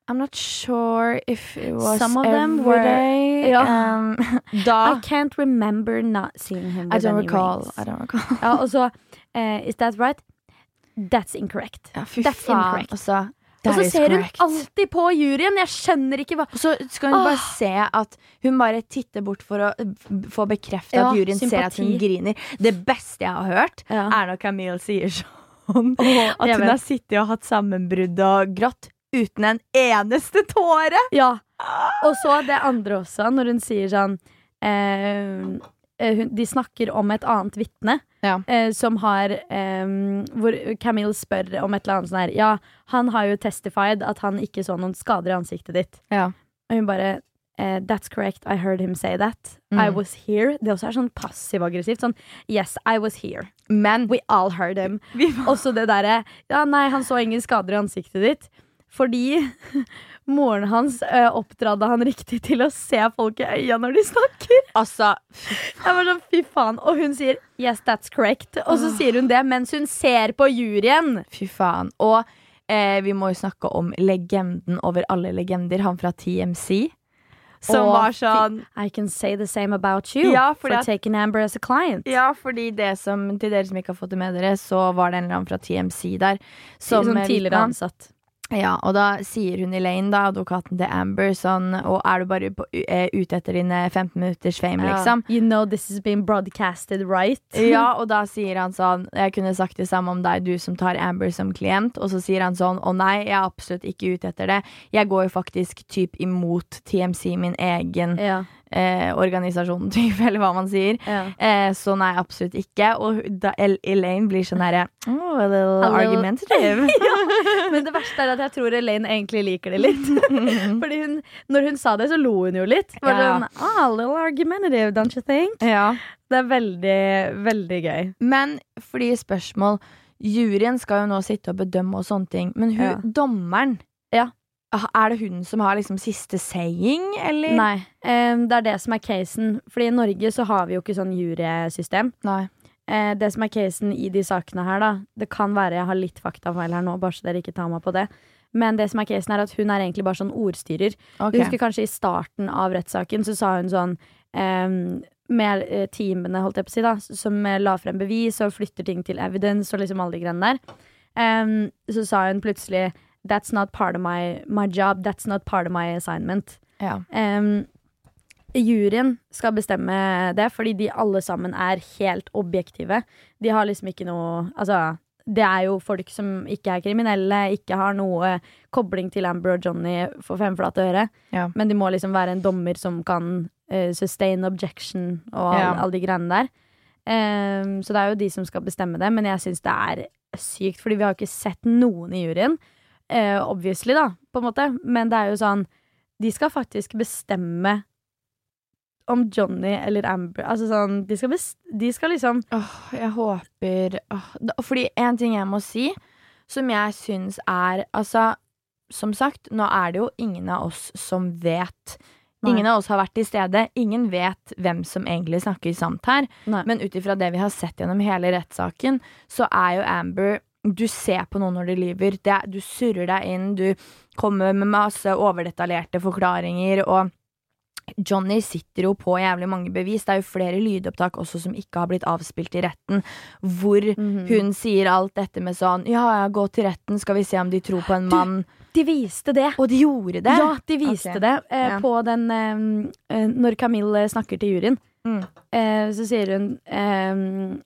I'm not sure if it was Some of them were- day. Ja. Um, I can't remember not seeing him I don't any recall. rings. I don't recall. Ja, og så uh, Is that right? That's incorrect. Ja, fy That's faen. incorrect. Altså, Og så ser hun alltid på juryen! Jeg skjønner ikke hva Og så skal hun bare se at hun bare titter bort for å få bekreftet Ja, at juryen ser at hun griner. Det beste jeg har hørt, Ja. er når Camille sier sånn. Oh, At hun har sittet og hatt sammenbrudd og grått. Uten en eneste tåre! Ja. Og så det andre også, når hun sier sånn eh, eh, hun, De snakker om et annet vitne. Ja. Eh, som har eh, Hvor Camille spør om et eller annet sånn her. Ja, han har jo testified at han ikke så noen skader i ansiktet ditt. Ja. Og hun bare Uh, That's correct, I heard him say that. Mm. I was here. Det også er sånn passiv-aggressivt. Sånn Yes, I was here. Men We all heard him. Også det derre Ja, nei, han så ingen skader i ansiktet ditt. Fordi moren hans ø, oppdradde han riktig til å se folk i øya når de snakker. altså Jeg var sånn, fy faen Og hun sier 'yes, that's correct', og så sier hun det mens hun ser på juryen. Fy faen. Og eh, vi må jo snakke om legenden over alle legender, han fra TMC. Som og, var sånn I can say the same about you Ja, for at- taking Amber as a client. Ja, fordi det som, til dere som ikke har fått det med dere, så var det en eller annen fra TMC der. Som Som eh, tidligere ansatt. Ja, og da sier hun Elaine, da, advokaten til Amber, sånn Og er du bare på, eh, ute etter dine 15 minutters fame, liksom? You know this has been broadcasted right? Ja, og da sier han sånn Jeg kunne sagt det samme om deg, du som tar Amber som klient. Og så sier han sånn Å nei, jeg er absolutt ikke ute etter det. Jeg går jo faktisk typ imot TMC, min egen Ja, eh, organisasjonen, type, eller hva man sier. ja. Eh, så nei, absolutt ikke. Og da El Elaine blir sånn herre oh, A little A little- argumentative. Men det verste er at jeg tror Elaine egentlig liker det litt. Fordi hun, når hun sa det, så lo hun jo litt. Var Ja. sånn, ah, a little argumentative, don't you think? ja. Det er veldig, veldig gøy. Men fordi spørsmål Juryen skal jo nå sitte og bedømme og sånne ting, men hun, Ja. dommeren Ja. Er det hun som har liksom siste saying, eller? Nei, Um, det er det som er casen. Fordi i Norge så har vi jo ikke sånn jurysystem. Nei. Uh, det som er casen i de sakene her, da Det kan være jeg har litt faktafeil her nå, bare så dere ikke tar meg på det. Men det som er casen er at hun er egentlig bare sånn ordstyrer. Okay. Du husker kanskje i starten av rettssaken så sa hun sånn um, Med eh, teamene, holdt jeg på å si, da, som eh, la frem bevis og flytter ting til evidence og liksom alle de greiene der. um, så sa hun plutselig That's not part of my, my job. That's not part of my assignment. Ja. Um, juryen skal bestemme det, fordi de alle sammen er helt objektive. De har liksom ikke noe Altså, det er jo folk som ikke er kriminelle, ikke har noe kobling til Amber og Johnny for fem flate øre. Ja. Men de må liksom være en dommer som kan uh, sustain objection og alle Ja. alle de greiene der. Um, så det er jo de som skal bestemme det, men jeg syns det er sykt, fordi vi har ikke sett noen i juryen. Eh, obviously, da, på en måte. Men det er jo sånn De skal faktisk bestemme om Johnny eller Amber Altså sånn De skal, de skal liksom Åh, jeg håper oh. Fordi en ting jeg må si, som jeg syns er Altså, som sagt, nå er det jo ingen av oss som vet. Nei. Ingen av oss har vært til stede. Ingen vet hvem som egentlig snakker sant her. Nei. Men ut ifra det vi har sett gjennom hele rettssaken, så er jo Amber Du ser på noen når de lyver. Det er, du surrer deg inn, du kommer med masse overdetaljerte forklaringer, og Johnny sitter jo på jævlig mange bevis. Det er jo flere lydopptak også som ikke har blitt avspilt i retten, hvor Mhm. hun sier alt dette med sånn Ja, ja, gå til retten, skal vi se om de tror på en mann. De viste det! Og de gjorde det! Ja, de viste okay. det eh, Ja. på den eh, eh, Når Camille snakker til juryen, Mm. eh, så sier hun eh,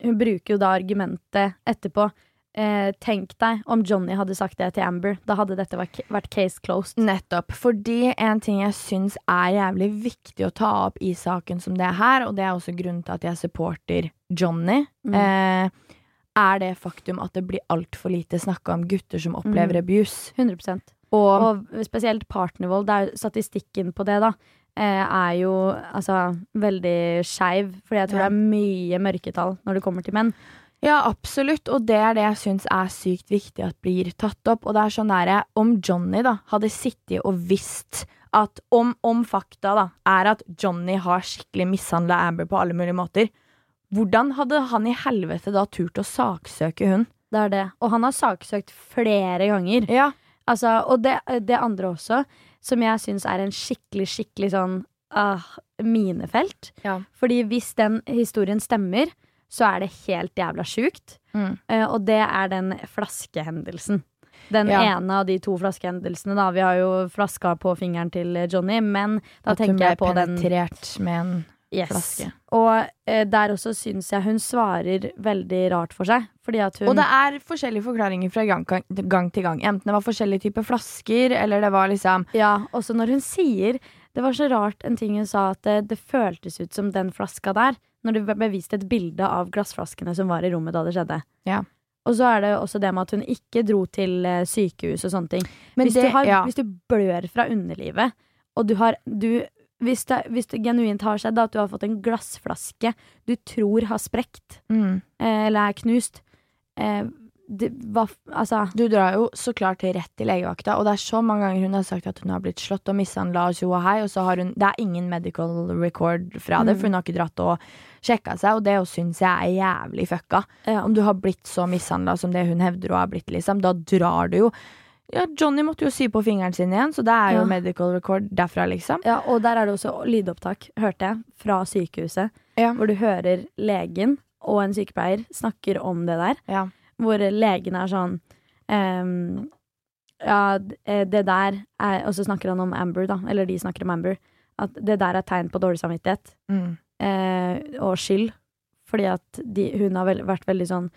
Hun bruker jo da argumentet etterpå. Eh, tenk deg om Johnny hadde sagt det til Amber. Da hadde dette vært, case closed. Nettopp. Fordi en ting jeg syns er jævlig viktig å ta opp i saken som det er her, og det er også grunnen til at jeg supporter Johnny, Mm. eh, er det faktum at det blir altfor lite snakka om gutter som opplever Mm. abuse. 100 Og, Og spesielt partnervold. Det er, statistikken på det da eh, er jo altså veldig skeiv. Fordi jeg tror Ja. det er mye mørketall når det kommer til menn. Ja, absolutt. Og det er det jeg syns er sykt viktig at blir tatt opp. Og det er sånn derre Om Johnny da hadde sittet og visst at om, om fakta da er at Johnny har skikkelig mishandla Amber på alle mulige måter, hvordan hadde han i helvete da turt å saksøke hun? Det er det. Og han har saksøkt flere ganger. Ja. Altså, og det, det andre også, som jeg syns er en skikkelig, skikkelig sånn ah, minefelt. Ja. Fordi hvis den historien stemmer, så er det helt jævla sjukt. Mm. Uh, og det er den flaskehendelsen. Den Ja. ene av de to flaskehendelsene, da. Vi har jo flaska på fingeren til Johnny, men da At tenker jeg på den At hun ble penetrert med en Yes. flaske. Og eh, der også syns jeg hun svarer veldig rart for seg. Og det er forskjellige forklaringer fra gang, gang til gang. Enten det var forskjellige typer flasker, eller det var liksom Ja, også når hun sier Det var så rart en ting hun sa, at det, det føltes ut som den flaska der. Når det ble vist et bilde av glassflaskene som var i rommet da det skjedde. Ja. Og så er det også det med at hun ikke dro til eh, sykehus og sånne ting. Men hvis, det- du har, ja. hvis du blør fra underlivet, og du har du, hvis, det, hvis det genuint har skjedd at du har fått en glassflaske du tror har sprekt, mm. eh, eller er knust eh, det, hva, Altså Du drar jo så klart rett til legevakta, og det er så mange ganger hun har sagt at hun har blitt slått og mishandla og tjo og hei, og så har hun Det er ingen medical record fra det, Mm. for hun har ikke dratt og sjekka seg, og det syns jeg er jævlig fucka. ja. Om du har blitt så mishandla som det hun hevder hun har blitt, liksom, da drar du jo Ja, Johnny måtte jo sy på fingeren sin igjen, så det er jo Ja. medical record derfra, liksom. Ja, og der er det også lydopptak, hørte jeg, fra sykehuset. Ja. Hvor du hører legen og en sykepleier snakker om det der. Ja. Hvor legen er sånn um, Ja, eh, det der er Og så snakker han om Amber, da. Eller de snakker om Amber. At det der er tegn på dårlig samvittighet Mm. eh, og skyld. Fordi at de, hun har vel, vært veldig sånn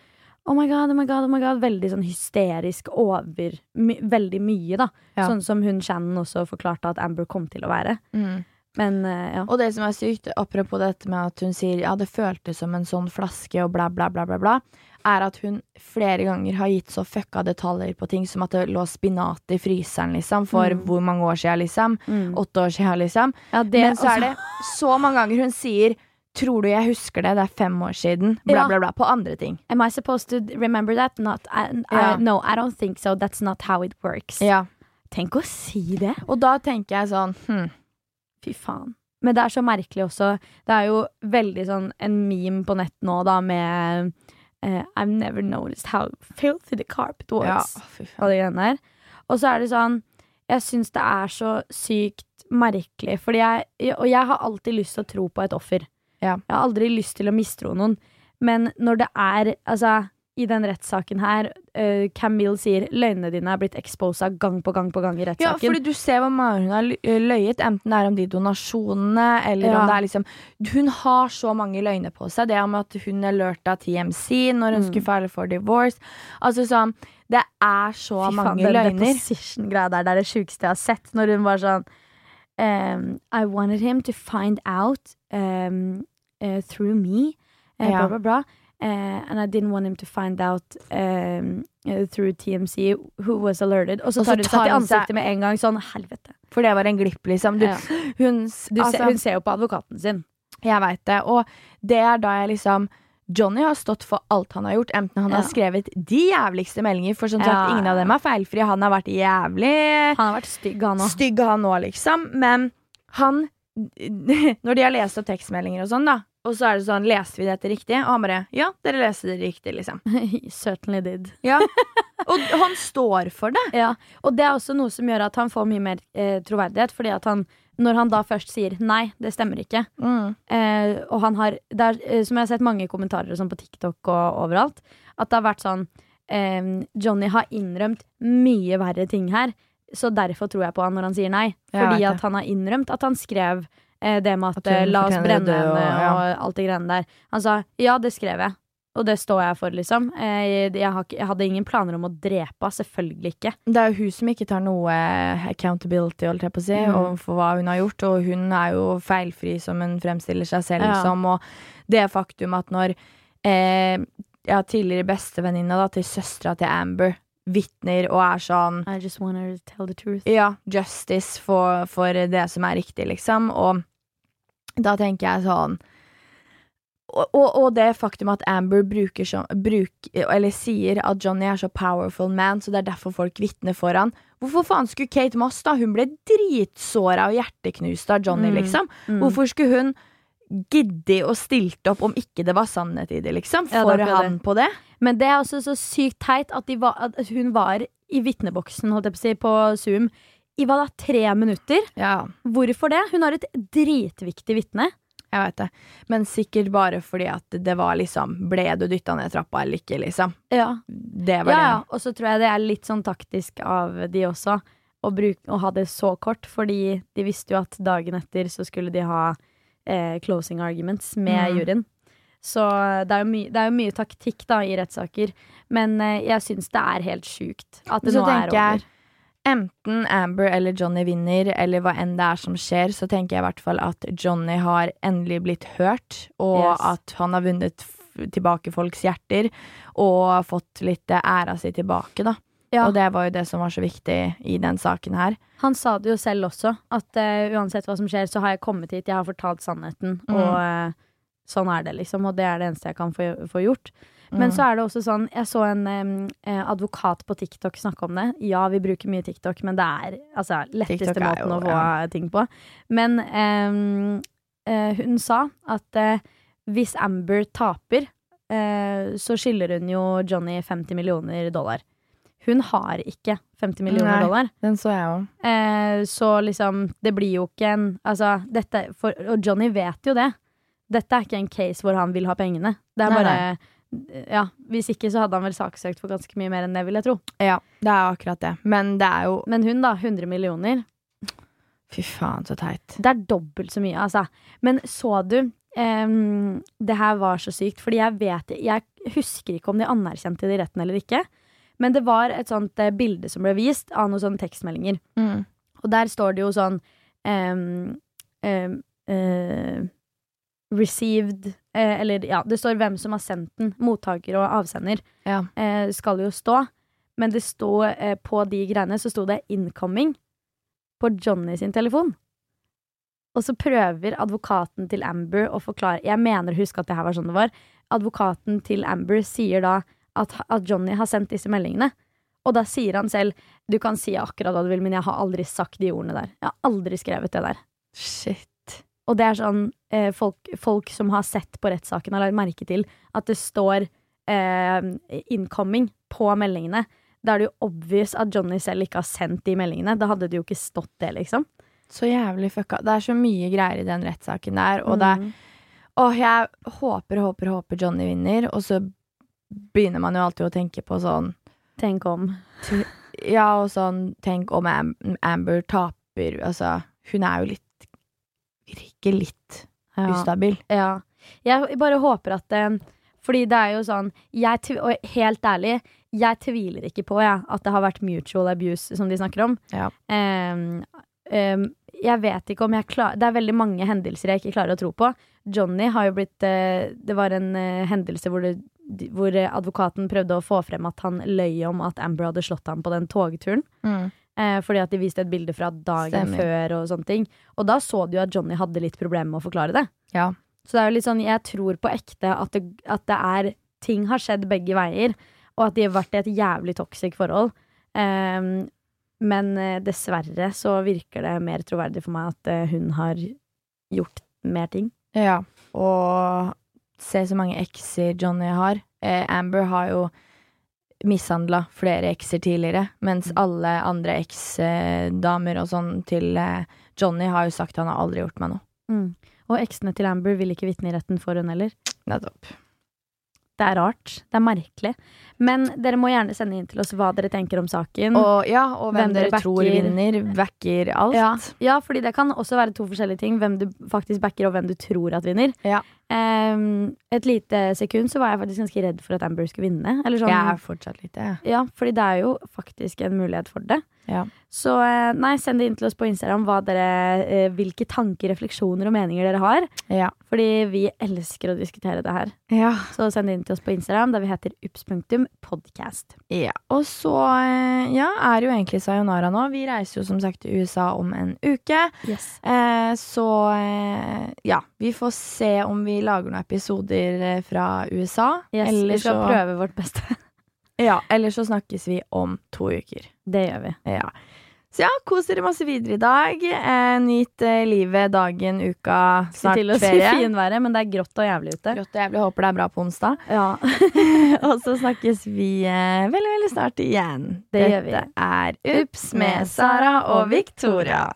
Oh my god, oh my god, oh my god. Veldig sånn hysterisk over my, veldig mye, da. Ja. Sånn som hun Shannon også forklarte at Amber kom til å være. Mm. Men eh, ja. Og det som er sykt, apropos dette med at hun sier ja, det føltes som en sånn flaske og bla, bla, bla, bla, bla, er at hun flere ganger har gitt så fucka detaljer på ting som at det lå spinat i fryseren, liksom, for Mm. hvor mange år siden, liksom. Mm. Åtte år siden, liksom. Ja, det, Men så er det altså, så mange ganger hun sier Tror du jeg husker det? Det er fem år siden. Bla, bla, bla. På andre ting. Am I supposed to remember that? Not, I, Ja. I, no, I don't think so. That's not how it works. Ja. Tenk å si det! Og da tenker jeg sånn hm, Fy faen. Men det er så merkelig også. Det er jo veldig sånn en meme på nett nå, da, med eh, I've never noticed how filthy the carpet was. Ja. Og de greiene der. Og så er det sånn Jeg syns det er så sykt merkelig, fordi jeg Og jeg har alltid lyst til å tro på et offer. Ja. Jeg har aldri lyst til å mistro noen. Men når det er Altså, i den rettssaken her, uh, Camille sier løgnene dine er blitt exposa gang på gang på gang i Ja, rettssaken. fordi du ser mange hun har løyet, enten det er om de donasjonene, eller Ja. om det er liksom Hun har så mange løgner på seg. Det om at hun er lurt av TMC når hun Mm. skulle file for divorce. Altså sånn Det er så Fy faen, mange den løgner. deposition-greia der, det er det sjukeste jeg har sett. Når hun var sånn um, I wanted him to find out um, uh, through me, uh, Ja. bla, bla, bla. Uh, and I didn't want him to find out um, uh, through TMC who was alerted. Og så tar hun seg i til ansiktet med en gang. Sånn, helvete. For det var en glipp, liksom. Du, Ja. hun, Du altså, hun ser jo på advokaten sin. Jeg veit det. Og det er da jeg liksom Johnny har stått for alt han har gjort, enten han Ja. har skrevet de jævligste meldinger, for som sagt, Ja. ingen av dem er feilfrie. Han har vært jævlig Han har vært stygg, han òg. stygg, han òg, liksom. Men han Når de har lest opp tekstmeldinger og sånn, da, og så er det sånn Leste vi dette riktig? Og han bare Ja, dere leste det riktig, liksom. Certainly did. Ja. Og han står for det. Ja, og det er også noe som gjør at han får mye mer eh, troverdighet. Fordi at han, når han da først sier nei, det stemmer ikke, eh, og han har er, eh, Som jeg har sett mange kommentarer sånn på TikTok og overalt, at det har vært sånn eh, Johnny har innrømt mye verre ting her, så derfor tror jeg på han når han sier nei. Fordi at han har innrømt at han skrev det med at, At eh, la oss brenne henne og- ja. og alt det greiene der. Han sa ja, det skrev jeg. Og det står jeg for, liksom. Eh, jeg, jeg hadde ingen planer om å drepe henne. Selvfølgelig ikke. Det er jo hun som ikke tar noe accountability, holdt jeg på å si, Mm. overfor hva hun har gjort. Og hun er jo feilfri som hun fremstiller seg selv Ja. som. Og det faktum at når eh, ja, tidligere bestevenninna til søstera til Amber vitner og er sånn I just wanna tell the truth. Ja, justice for, for det som er riktig, liksom. Og da tenker jeg sånn og, og, og det faktum at Amber bruker så, bruk, eller sier at Johnny er så powerful man, så det er derfor folk vitner for han. Hvorfor faen skulle Kate Moss, da? Hun ble dritsåra og hjerteknust av Johnny, Mm. liksom. Mm. Hvorfor skulle hun gidde å stilt opp om ikke det var sannhet i det, liksom? For ja, han på det? Men det er også så sykt teit at, de var, at hun var i vitneboksen, holdt jeg på å si, på Zoom i hva da, tre minutter. Ja, Hvorfor det? Hun har et dritviktig vitne. jeg vet det. Men sikkert bare fordi at det var liksom Ble du dytta ned trappa eller ikke, liksom? Ja, Det var ja, ja. Og så tror jeg det er litt sånn taktisk av de også, å, bruke, å ha det så kort. Fordi de visste jo at dagen etter så skulle de ha eh, closing arguments med Mm. juryen. Så det er, jo my det er jo mye taktikk da i rettssaker, men eh, jeg syns det er helt sjukt at det Så nå er tenker jeg enten Amber eller Johnny vinner, eller hva enn det er som skjer, så tenker jeg i hvert fall at Johnny har endelig blitt hørt, og Yes. at han har vunnet tilbake folks hjerter, og fått litt eh, æra si tilbake, da. Ja. Og det var jo det som var så viktig i den saken her. Han sa det jo selv også, at uh, uansett hva som skjer, så har jeg kommet hit, jeg har fortalt sannheten, Mm. og eh, sånn er det, liksom. Og det er det eneste jeg kan få, få gjort. Mm. Men så er det også sånn, jeg så en eh, advokat på TikTok snakke om det. Ja, vi bruker mye TikTok, men det er altså letteste TikTok måten jo- å få ja. ting på. Men em, eh, hun sa at eh, hvis Amber taper, eh, så skylder hun jo Johnny 50 millioner dollar. Hun har ikke 50 millioner Nei. dollar. Den så jeg òg. Eh, så liksom, det blir jo ikke en Altså, dette for, Og Johnny vet jo det. Dette er ikke en case hvor han vil ha pengene. Det er Nei, bare Ja, hvis ikke så hadde han vel saksøkt for ganske mye mer enn det, vil jeg tro. Ja, det er akkurat det. Men det er jo Men hun, da. 100 millioner. Fy faen, så teit. Det er dobbelt så mye, altså. Men så du um, Det her var så sykt, fordi jeg vet Jeg husker ikke om de anerkjente det i retten eller ikke. Men det var et sånt uh, bilde som ble vist av noen sånne tekstmeldinger. Mm. Og der står det jo sånn um, um, eh, Received eh, Eller ja, det står hvem som har sendt den. Mottaker og avsender Ja. eh, skal jo stå. Men det sto eh, på de greiene så sto det 'incoming' på Johnny sin telefon. Og så prøver advokaten til Amber å forklare Jeg mener å huske at det her var sånn det var. Advokaten til Amber sier da at, at Johnny har sendt disse meldingene. Og da sier han selv du kan si akkurat hva du vil, men jeg har aldri sagt de ordene der. Jeg har aldri skrevet det der. Shit. Og det er sånn eh, folk, folk som har sett på rettssaken, har lagt merke til at det står eh, 'incoming' på meldingene. Da er det jo obvious at Johnny selv ikke har sendt de meldingene. Da hadde det jo ikke stått det, liksom. Så jævlig fucka. Det er så mye greier i den rettssaken der, og det Mm. Åh, jeg håper, håper, håper Johnny vinner, og så begynner man jo alltid å tenke på sånn Tenk om. Ja, og sånn Tenk om Amber taper Altså, hun er jo litt Virker litt Ja. ustabil. Ja. Jeg bare håper at det Fordi det er jo sånn jeg, Og helt ærlig, jeg tviler ikke på ja, at det har vært mutual abuse, som de snakker om. Ja. Um, um, jeg vet ikke om jeg klarer Det er veldig mange hendelser jeg ikke klarer å tro på. Johnny har jo blitt eh, Det var en eh, hendelse hvor, det, hvor advokaten prøvde å få frem at han løy om at Amber hadde slått ham på den togturen. Mm. Eh, fordi at de viste et bilde fra dagen Stemmer. før og sånne ting. Og da så du jo at Johnny hadde litt problemer med å forklare det. Ja. Så det er jo litt sånn, jeg tror på ekte at det, at det er Ting har skjedd begge veier, og at de har vært i et jævlig toxic forhold. Ehm, men eh, dessverre så virker det mer troverdig for meg at eh, hun har gjort mer ting. Ja. Og se så mange ekser Johnny har. Eh, Amber har jo mishandla flere ekser tidligere, mens alle andre eksdamer og sånn til eh, Johnny har jo sagt han har aldri gjort meg noe. Og eksene til Amber vil ikke vitne i retten for hun heller. Nettopp. Det er rart. Det er merkelig. Men dere må gjerne sende inn til oss hva dere tenker om saken. Og, ja, og hvem, Hvem dere dere tror vinner, backer alt. Ja, ja, fordi det kan også være to forskjellige ting. Hvem du faktisk backer, og hvem du tror at vinner. Ja. Ehm, et lite sekund så var jeg faktisk ganske redd for at Amber skulle vinne. Eller sånn, Jeg er fortsatt litt det. Ja, fordi det er jo faktisk en mulighet for det. Ja. Så eh, nei, send det inn til oss på Instagram dere, eh, hvilke tanker, refleksjoner og meninger dere har. Ja. Fordi vi elsker å diskutere det her. ja. Så send det inn til oss på Instagram, der vi heter ups.podcast. Ja, og så eh, ja, er jo egentlig sayonara nå. Vi reiser jo som sagt til USA om en uke. Yes. Eh, så ja, vi får se om vi lager noen episoder eh, fra USA. Yes, eller, vi skal så, prøve vårt beste. ja, eller så snakkes vi om to uker. Det gjør vi. Ja. Så ja, kos dere masse videre i dag. Eh, nyt eh, livet, dagen, uka, Skal snart til å si ferie. finværet, men det er grått og jævlig ute. Grått og jævlig. Håper det er bra på onsdag. Ja. og så snakkes vi eh, veldig, veldig snart igjen. Det gjør vi. Dette er Ups med Sara og Victoria.